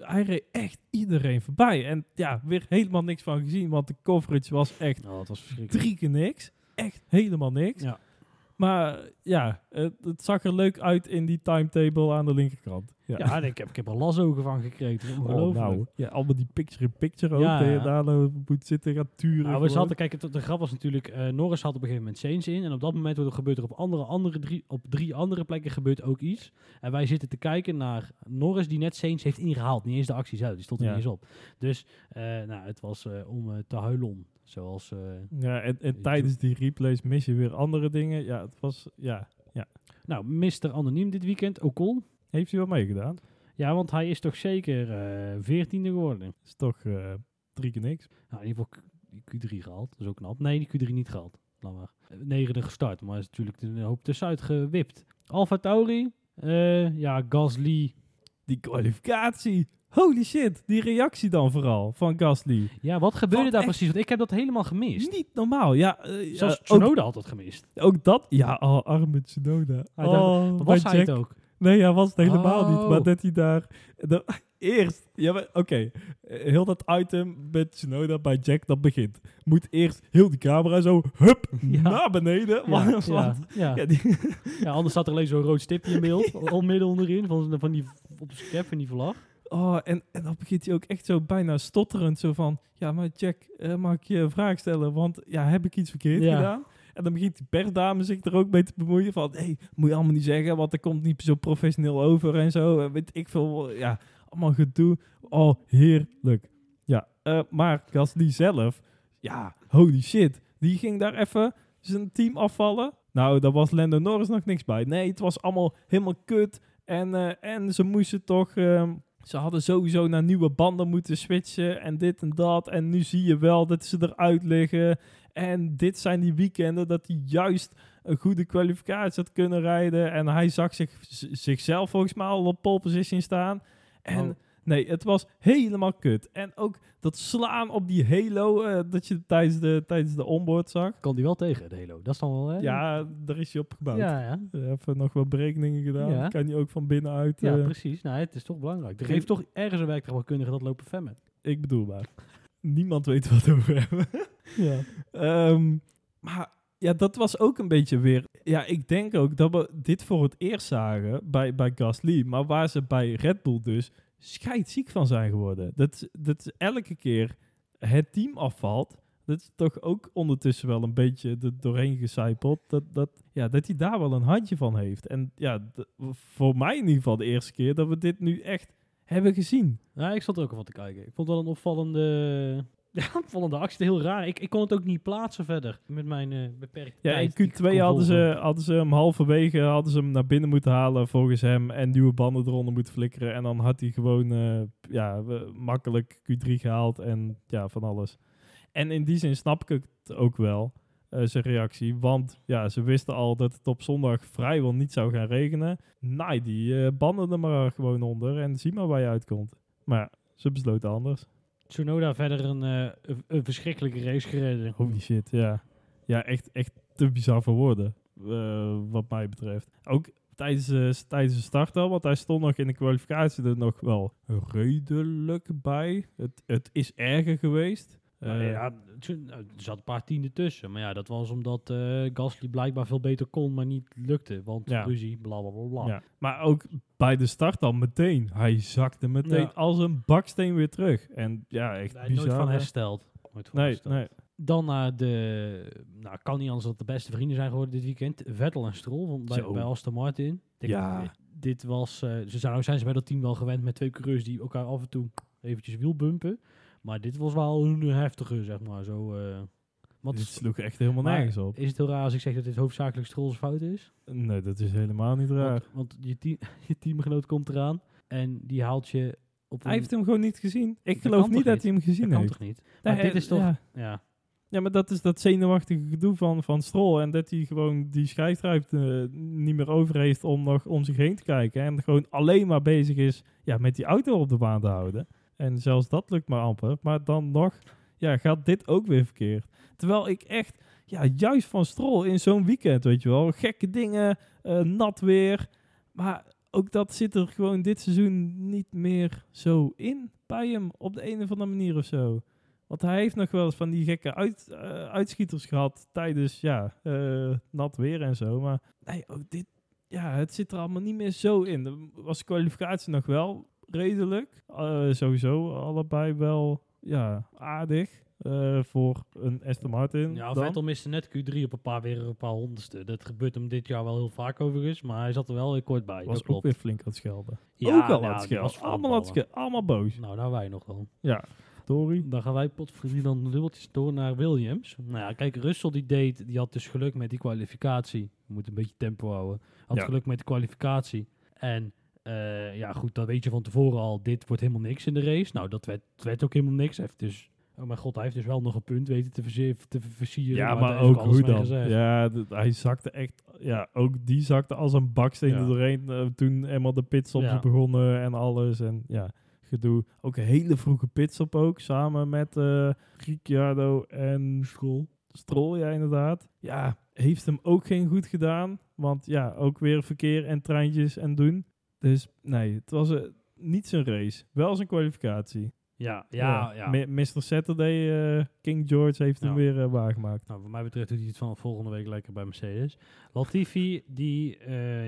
hij reed echt iedereen voorbij. En ja, weer helemaal niks van gezien. Want de coverage was echt Oh, was drie keer niks. Echt helemaal niks. Ja. Maar ja, het, het zag er leuk uit in die timetable aan de linkerkant. Ja. Ja, ik heb, ik heb er lasogen van gekregen. Oh, ongelooflijk. nou, ja, allemaal die picture-in-picture ook. Ja, ja. daar nou moet zitten gaan turen. Nou, we zaten, kijk, het, de grap was natuurlijk, eh, Norris had op een gegeven moment Sainz in. En op dat moment er gebeurt er op, andere, andere drie, op drie andere plekken gebeurt ook iets. En wij zitten te kijken naar Norris die net Sainz heeft ingehaald. Niet eens de actie zelf, die stond er niet eens op. Dus eh, nou, het was eh, om te huilen om. Zoals, eh, Ja, en, tijdens die replays mis je weer andere dingen. Ja, het was, ja. nou, Mr. Anoniem dit weekend, Ocon. Heeft hij wel meegedaan? Ja, want hij is toch zeker eh veertiende geworden. Is toch eh, drie keer niks. Nou, in ieder geval die Q3 gehaald. Dat is ook knap. Nee, die Q3 niet gehaald. Laat maar. Negende gestart, maar is natuurlijk een hoop tussenuit gewipt. Alfa Tauri. ja, Gasly. Die kwalificatie. Holy shit. Die reactie dan vooral van Gasly. Ja, wat gebeurde daar echt? precies? Want ik heb dat helemaal gemist. Niet normaal. Ja, eh, ja, ook, Tsunoda had dat gemist. ook dat. Ja, oh, arme Tsunoda. Hij dacht, oh, Was hij het Jack- ook? Nee, hij was het helemaal niet. Oh. Maar dat hij daar... de- [LAUGHS] eerst... Ja, maar oké. eh, Heel dat item met Tsunoda bij Jack, dat begint. Moet eerst heel die camera zo... Hup, [LAUGHS] Ja. naar beneden. Ja, want- ja, ja. ja, die, Ja, anders staat er alleen zo'n rood stipje in beeld. [LAUGHS] al midden onderin. Van, van die, op zijn cap van die vlag. Oh, en, en dan begint hij ook echt zo bijna stotterend. Zo van, ja, maar Jack, eh, mag ik je een vraag stellen? Want ja, heb ik iets verkeerd Ja. gedaan? En dan begint die persdame zich er ook mee te bemoeien. Van, hé, moet je allemaal niet zeggen, want er komt niet zo professioneel over en zo. En weet ik veel, ja, allemaal gedoe. Oh, heerlijk. Ja, eh, maar Gasly zelf, ja, holy shit. Die ging daar even zijn team afvallen. Nou, daar was Lando Norris nog niks bij. Nee, het was allemaal helemaal kut. En, eh, en ze moesten toch... ehm, ze hadden sowieso naar nieuwe banden moeten switchen en dit en dat. En nu zie je wel dat ze eruit liggen. En dit zijn die weekenden dat hij juist een goede kwalificatie had kunnen rijden. En hij zag zich, zichzelf volgens mij al op pole position staan. En Oh. Nee, het was helemaal kut. En ook dat slaan op die halo eh, dat je tijdens de, tijdens de onboard zag. Kan die wel tegen, de Halo. Dat is dan wel, hè? Ja, daar is hij op gebouwd. ja, ja. Even nog wat berekeningen gedaan. Ja. Kan hij ook van binnenuit. ja eh, precies. Nou, het is toch belangrijk. Er heeft toch ergens een werktuigkundige dat lopen femmen. Ik bedoel maar. Niemand weet wat we over hebben. [LAUGHS] Ja. Ehm, maar ja, dat was ook een beetje weer... Ja, ik denk ook dat we dit voor het eerst zagen bij, bij Gasly. Maar waar ze bij Red Bull dus scheidziek van zijn geworden. Dat, dat elke keer het team afvalt. Dat is toch ook ondertussen wel een beetje doorheen gecijpeld. Dat, dat, ja, dat hij daar wel een handje van heeft. En ja, voor mij in ieder geval de eerste keer dat we dit nu echt hebben gezien. Ja, ik zat er ook al van te kijken. Ik vond het wel een opvallende, [LAUGHS] ja, opvallende actie. Heel raar. Ik, ik kon het ook niet plaatsen verder met mijn eh beperkte Ja, tijd in die ik kon Q2 hadden ze, hadden ze hem halverwege hadden ze hem naar binnen moeten halen volgens hem en nieuwe banden eronder moeten flikkeren. En dan had hij gewoon eh, ja, makkelijk Q3 gehaald en ja, van alles. En in die zin snap ik het ook wel, eh, zijn reactie. Want ja, ze wisten al dat het op zondag vrijwel niet zou gaan regenen. Nee, die banden er maar gewoon onder en zie maar waar je uitkomt. Maar ze besloten anders. Tsunoda verder een, eh, een, een verschrikkelijke race gereden. Holy shit, ja. Ja, echt, echt te bizar voor woorden, eh, wat mij betreft. Ook tijdens, eh, tijdens de start al, want hij stond nog in de kwalificatie er nog wel redelijk bij. Het, het is erger geweest. Eh, ja, nou, er zat een paar tienden tussen. Maar ja, dat was omdat eh Gasly blijkbaar veel beter kon, maar niet lukte. Want Ja. ruzie, bla bla bla ja. Maar ook bij de start al meteen. Hij zakte meteen Ja. als een baksteen weer terug. En ja, echt Nee, bizar. nooit van hersteld. Nooit van Nee, hersteld. nee. Dan naar de... Nou, kan niet anders dat de beste vrienden zijn geworden dit weekend. Vettel en Stroll van, bij, Zo. bij Aston Martin. Denk, Ja. eh, Dit was... ze zijn, zijn ze bij dat team wel gewend met twee coureurs die elkaar af en toe eventjes wielbumpen. Maar dit was wel een heftige, zeg maar. Zo, eh, wat Dit sloeg echt helemaal nergens op. Is het heel raar als ik zeg dat dit hoofdzakelijk Stroll's fout is? Nee, dat is helemaal niet raar. Want, want je, team, [LAUGHS] je teamgenoot komt eraan en die haalt je op Hij heeft hem gewoon niet gezien. Ik Dat geloof kan niet dat hij hem gezien Dat kan heeft. toch niet? Nee, Maar dit is toch... ja. Ja. Ja, maar dat is dat zenuwachtige gedoe van, van Stroll. En dat hij gewoon die schijfruimte niet meer over heeft om nog om zich heen te kijken. En gewoon alleen maar bezig is ja, met die auto op de baan te houden. En zelfs dat lukt maar amper. Maar dan nog ja, gaat dit ook weer verkeerd. Terwijl ik echt, ja, juist van Stroll in zo'n weekend, weet je wel. Gekke dingen, eh, nat weer. Maar ook dat zit er gewoon dit seizoen niet meer zo in bij hem op de een of andere manier of zo. Want hij heeft nog wel eens van die gekke uit, eh, uitschieters gehad tijdens ja, eh, nat weer en zo. Maar nee, dit, ja, het zit er allemaal niet meer zo in. Was de kwalificatie nog wel redelijk. Eh, sowieso allebei wel ja, aardig voor een Aston Martin. Ja, dan. Vettel miste net Q3 op een paar weer een paar honderdste. Dat gebeurt hem dit jaar wel heel vaak overigens, maar hij zat er wel heel kort bij. was dat klopt. ook weer flink aan het schelden. Ja, ook nou, aan het schelden. Allemaal aan het schelden. Allemaal boos. Nou, nou wij nog dan. Ja, Tori. Dan gaan wij potverdien dan dubbeltjes door naar Williams. Nou ja, kijk, Russell die deed, die had dus geluk met die kwalificatie. We moeten een beetje tempo houden. Had Ja. geluk met de kwalificatie. En eh, ja, goed, dan weet je van tevoren al, dit wordt helemaal niks in de race. Nou, dat werd, werd ook helemaal niks. Hij heeft dus, oh mijn god, hij heeft dus wel nog een punt weten te, versieren. Ja, maar ook hoe dan? Ja, hij zakte echt... Ja, ook die zakte als een baksteen Ja. doorheen. eh, toen eenmaal de pitstops Ja. begonnen en alles. En ja, gedoe. Ook een hele vroege pitstop ook. Samen met eh Ricciardo en Stroll. Stroll, ja, inderdaad. Ja, heeft hem ook geen goed gedaan. Want ja, ook weer verkeer en treintjes en doen. Dus nee, het was eh, niet zijn race. Wel zijn kwalificatie. Ja, ja, ja. Mr. Saturday, eh, King George, heeft hem Ja. weer eh, waargemaakt. Nou, voor mij betreft doet hij het van volgende week lekker bij Mercedes. Latifi, die,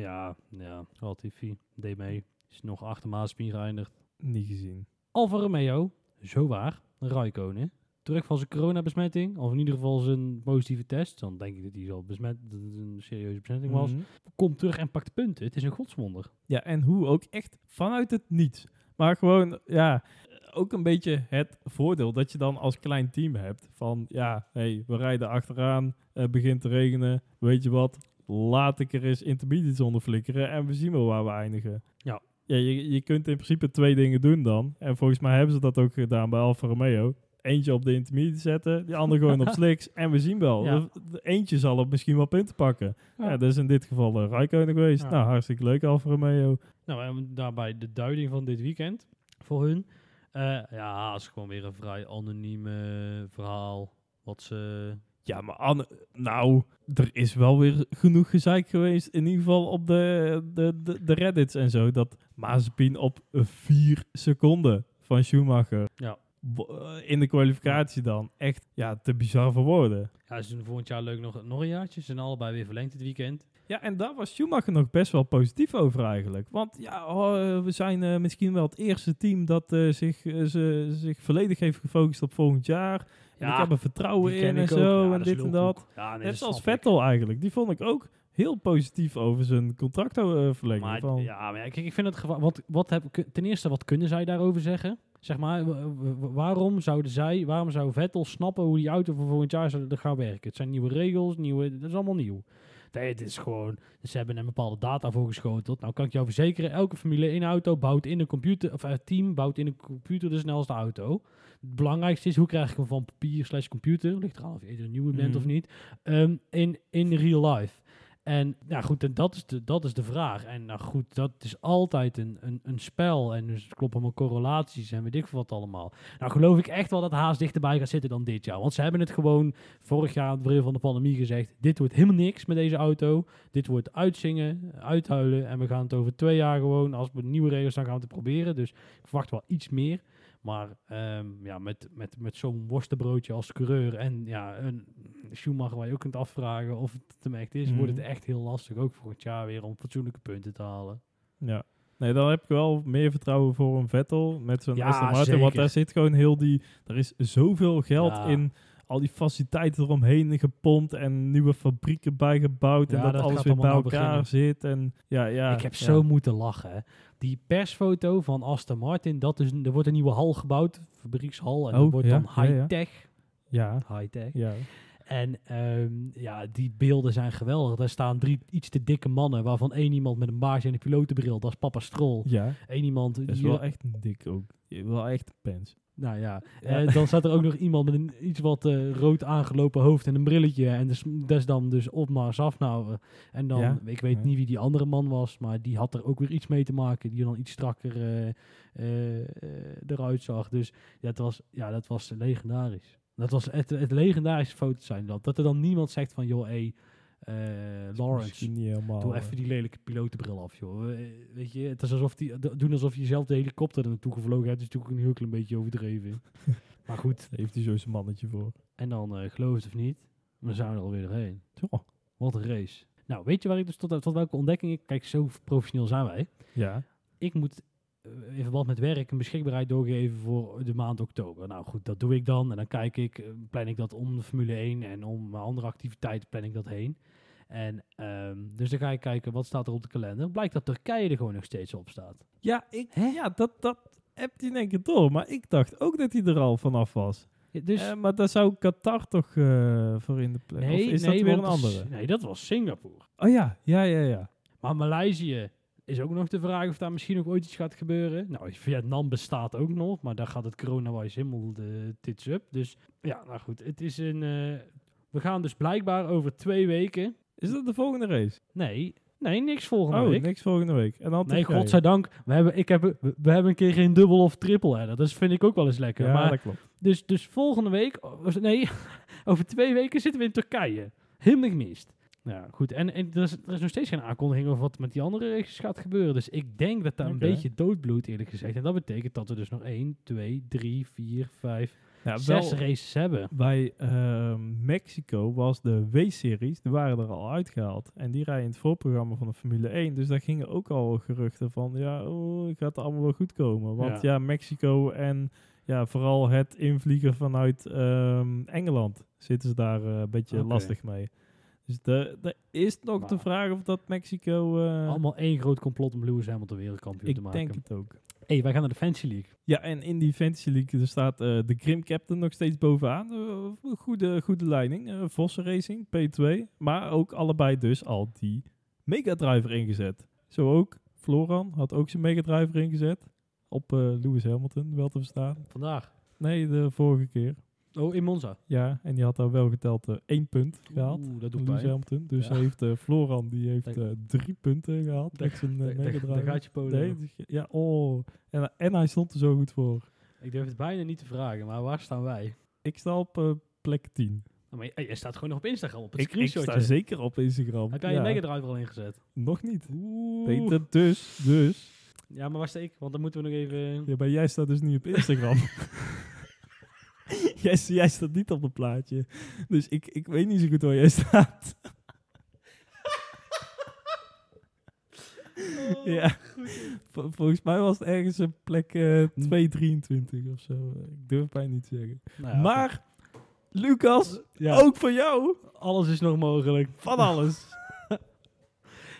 ja, ja, Latifi deed mee. Is nog achter Maaspien geëindigd. Niet gezien. Alfa Romeo, zo waar, Raikkonen. Terug van zijn coronabesmetting, of in ieder geval zijn positieve test. Dan denk ik dat hij al besmet, dat het een serieuze besmetting was. Mhm. Komt terug en pakt punten. Het is een godswonder. Ja, en hoe ook echt vanuit het niets. Maar gewoon, ja, ook een beetje het voordeel dat je dan als klein team hebt. Van, ja, hey, we rijden achteraan, het begint te regenen. Weet je wat, laat ik er eens intermediates onder flikkeren en we zien wel waar we eindigen. Ja. Ja, je, je kunt in principe twee dingen doen dan. En volgens mij hebben ze dat ook gedaan bij Alfa Romeo. Eentje op de intermediate zetten, die andere gewoon op [LAUGHS] slicks en we zien wel. Ja. De- eentje zal op misschien wel punten pakken. Ja, Ja. dat is in dit geval uh, Raikkonen geweest. Ja. Nou, hartstikke leuk Alfa Romeo. Nou, en daarbij de duiding van dit weekend voor hun. Eh, ja, is gewoon weer een vrij anonieme verhaal. Wat ze Ja, maar Anne, nou, er is wel weer genoeg gezeik geweest. In ieder geval op de, de, de, de Reddits en zo. Dat Mazepin op vier seconden van Schumacher. Ja. Eh, In de kwalificatie dan. Echt, ja, te bizar voor woorden. Ja, ze doen volgend jaar leuk nog, nog een jaartje. Ze zijn allebei weer verlengd dit weekend. Ja, en daar was Schumacher nog best wel positief over eigenlijk. Want ja, oh, eh, we zijn eh, misschien wel het eerste team dat zich, ze, zich volledig heeft gefocust op volgend jaar. En Ja, ik heb er vertrouwen in en ik zo Ja, en dit en dat. Ja, nee, Net zoals ik. Vettel eigenlijk. Die vond ik ook heel positief over zijn contractverlenging. Maar, van, ja, maar kijk, ik vind het gevaar. Wat, wat heb, ten eerste, wat kunnen zij daarover zeggen? Zeg maar, waarom zouden zij, waarom zou Vettel snappen hoe die auto voor volgend jaar zou gaan werken? Het zijn nieuwe regels, nieuwe, dat is allemaal nieuw. Nee, het is gewoon, ze hebben een bepaalde data voor geschoteld. Nou kan ik jou verzekeren, elke Formule 1 auto bouwt in een computer, of het team bouwt in een computer de snelste auto. Het belangrijkste is, hoe krijg ik hem van papier slash computer, ligt eraan of je er een nieuwe bent Mhm. of niet, ehm, in, in real life. En ja, goed, dat is de, dat is de vraag. En nou goed, dat is altijd een, een, een spel. En dus kloppen allemaal correlaties en weet ik veel wat allemaal. Nou geloof ik echt wel dat Haas dichterbij gaat zitten dan dit jaar. Want ze hebben het gewoon vorig jaar aan het van de pandemie gezegd. Dit wordt helemaal niks met deze auto. Dit wordt uitzingen, uithuilen. En we gaan het over twee jaar gewoon, als we nieuwe regels zijn, gaan we proberen. Dus ik verwacht wel iets meer. Maar ehm, ja, met, met, met zo'n worstenbroodje als coureur en ja, een Schumacher waar je ook kunt afvragen of het hem echt is, wordt het Mhm. echt heel lastig, ook voor het jaar weer, om fatsoenlijke punten te halen. ja. Nee, dan heb ik wel meer vertrouwen voor een Vettel met zo'n Ja, Aston Martin. Want daar zit gewoon heel die... Er is zoveel geld Ja. in al die faciliteiten eromheen gepompt en nieuwe fabrieken bijgebouwd Ja, en dat, dat alles weer bij elkaar zit. En ja, ja. ik heb ja. zo moeten lachen. hè. Die persfoto van Aston Martin, dat is, er wordt een nieuwe hal gebouwd, fabriekshal, en Oh, dat wordt ja, dan high-tech. Ja, High-tech. ja. En ehm, ja, die beelden zijn geweldig. Daar staan drie iets te dikke mannen, waarvan één iemand met een baardje en een pilotenbril, dat is papa Strol. Ja, Eén iemand dat is die wel echt dik ook. Wel echt pens. Nou ja, Ja. eh, dan staat er ook nog iemand met een iets wat eh, rood aangelopen hoofd en een brilletje. En dus, dat is dan dus Otmar Safnauer. En dan, Ja, ik weet ja. niet wie die andere man was, maar die had er ook weer iets mee te maken. Die dan iets strakker eh, eh, eh, eruit zag. Dus ja, het was, ja, dat was legendarisch. Dat was het, het legendarische foto's zijn dat. Dat er dan niemand zegt van, joh, hé, eh, Lawrence, niet helemaal. Doe eh, even die lelijke pilotenbril af, joh. Eh, Weet je, het is alsof die, doen alsof je zelf de helikopter er naartoe gevlogen hebt. is natuurlijk een heel klein beetje overdreven. [LAUGHS] maar goed, daar heeft hij zo zijn mannetje voor. en dan eh geloof het of niet, dan zijn we er alweer doorheen. Wat een race. Nou, weet je waar ik dus tot, tot welke ontdekking ik... Kijk, zo professioneel zijn wij. Ja. Ik moet eh, in verband met werk een beschikbaarheid doorgeven voor de maand oktober. Nou goed, dat doe ik dan. En dan kijk ik, eh, plan ik dat om de Formule 1 en om mijn andere activiteiten plan ik dat heen. En ehm, dus dan ga ik kijken, wat staat er op de kalender? Blijkt dat Turkije er gewoon nog steeds op staat. Ja, ik, ja dat, dat heb je in één keer door. Maar ik dacht ook dat hij er al vanaf was. Ja, Dus, Eh, maar daar zou Qatar toch eh, voor in de plek? nee, of is nee, dat weer een andere? Nee, dat was Singapore. Oh ja, ja, ja, ja. Maar Maleisië is ook nog de vraag of daar misschien nog ooit iets gaat gebeuren. Nou, [LAUGHS] Vietnam bestaat ook nog, maar daar gaat het coronavirus helemaal de tits up. Dus ja, nou goed, het is een... eh, we gaan dus blijkbaar over twee weken... Is dat de volgende race? Nee, nee, niks volgende oh, week. niks volgende week. En dan Nee, godzijdank. We hebben, ik heb, we, hebben een keer geen dubbel of triple header. Dat vind ik ook wel eens lekker. Ja, maar dat klopt. Dus, dus volgende week, of nee, [LAUGHS] over twee weken zitten we in Turkije. Helemaal gemist. Ja, goed. En, en er, is, er is nog steeds geen aankondiging over wat met die andere races gaat gebeuren. Dus ik denk dat daar een beetje doodbloed, eerlijk gezegd. En dat betekent dat we dus nog 1, 2, 3, 4, 5, Ja, 6 wel, races hebben. bij ehm, Mexico was de W-series, die waren er al uitgehaald. En die rijden in het voorprogramma van de Formule 1. Dus daar gingen ook al geruchten van, ja, oh, gaat het allemaal wel goed komen. Want Ja. ja, Mexico en ja, vooral het invliegen vanuit ehm, Engeland zitten ze daar eh, een beetje lastig mee. Dus de- er is nog de vraag of dat Mexico... eh, Allemaal één groot complot om Lewis Hamilton wereldkampioen te ik maken. denk het ook. Hey, wij gaan naar de Fancy League. Ja, en in die Fantasy League er staat eh, de Grim Captain nog steeds bovenaan. Eh, goede, goede leiding. eh Vossen Racing, P2. Maar ook allebei dus al die Mega Driver ingezet. Zo ook. Floran had ook zijn Mega Driver ingezet. Op eh, Lewis Hamilton, wel te verstaan. Vandaag. Nee, de vorige keer. Oh, in Monza. Ja, en die had daar wel geteld eh, één punt gehaald. Oeh, dat van doet Lewis pijn. Hamilton. Dus Ja. heeft eh, Floran die heeft eh, drie punten gehaald met zijn Daar-. Daar gaat je. Nee, dus- ja, oh. En, en hij stond er zo goed voor. Ik durf het bijna niet te vragen, maar waar staan wij? Ik sta op plek 10. Nou, maar je, je staat gewoon nog op Instagram, op het Ik, ik screenshotje. sta zeker op Instagram. Heb jij ja. je Mega Drive al ingezet? Nog niet. Oeh. Peter, dus, dus. Ja, maar waar sta ik? Want dan moeten we nog even... Ja, maar jij staat dus niet op Instagram. [LAUGHS] [LAUGHS] jij, jij staat niet op het plaatje. Dus ik, ik weet niet zo goed waar jij staat. ja. Vol- volgens mij was het ergens een plek eh 223 of zo. Ik durf bijna niet te zeggen. Nou ja, maar, Lucas, ja, ook voor jou, alles is nog mogelijk. van alles. [LAUGHS]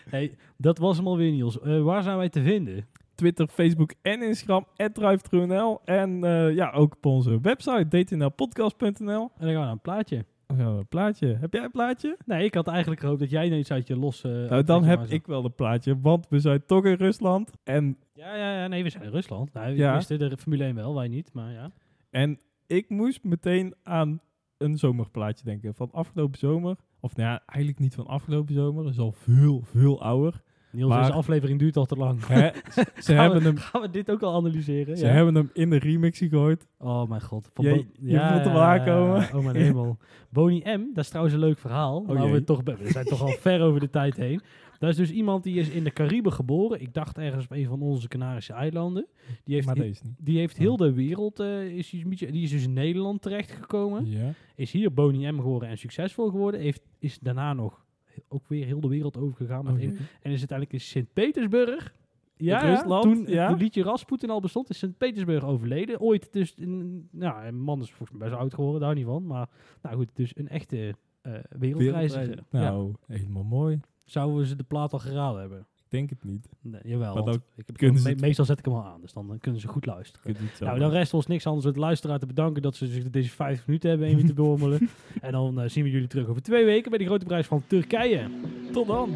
Hey, dat was hem alweer, Niels. Eh, waar zijn wij te vinden? Twitter, Facebook en Instagram, @drive_nl En eh, ja, ook op onze website, dtnlpodcast.nl. En dan gaan we naar een plaatje. Dan gaan we een plaatje. Heb jij een plaatje? Nee, ik had eigenlijk gehoopt dat jij nou iets uit je los... eh, nou, dan heb ik wel een plaatje, want we zijn toch in Rusland. En, Ja, ja, ja, nee, we zijn in Rusland. Nou, ja. wisten de Formule 1 wel, wij niet, maar ja. en ik moest meteen aan een zomerplaatje denken. Van afgelopen zomer. Of nou ja, eigenlijk niet van afgelopen zomer. Dat is al veel, veel ouder. Niels, Maar- deze aflevering duurt al te lang. Hè? Ze, [LAUGHS] Gaan hebben we, hem, Gaan we dit ook al analyseren? ze ja? hebben hem in de remix gegooid. Oh mijn god. Van Je- je voelt hem aankomen. Oh mijn [LAUGHS] hemel. Bonnie M, dat is trouwens een leuk verhaal. Oh nou, we, toch, we zijn toch al [LAUGHS] ver over de tijd heen. Dat is dus iemand die is in de Cariben geboren. Ik dacht ergens op een van onze Canarische eilanden. Die heeft, Maar deze niet. die heeft heel de wereld, eh, is die, een beetje- die is dus in Nederland terechtgekomen. Ja. Is hier Bonnie M geworden en succesvol geworden. Heeft, is daarna nog ook weer heel de wereld overgegaan. Met Oh, en is uiteindelijk in Sint-Petersburg. Ja, Rusland, toen ja. het liedje Rasputin al bestond, is Sint-Petersburg overleden. Ooit dus, een, nou, een man is volgens mij best oud geworden, daar niet van. Maar nou goed, dus een echte eh wereldreiziger. Ja. Nou, helemaal mooi. Zouden we ze de plaat al geraden hebben? Denk het niet. Nee, jawel. Maar want dan ik heb me- het- meestal zet ik hem al aan, dus dan kunnen ze goed luisteren. Nou, dan rest ons niks anders dan de luisteraar te bedanken dat ze zich deze vijf minuten hebben even te beommelen. [LAUGHS] en dan eh, zien we jullie terug over twee weken bij die grote prijs van Turkije. Tot dan!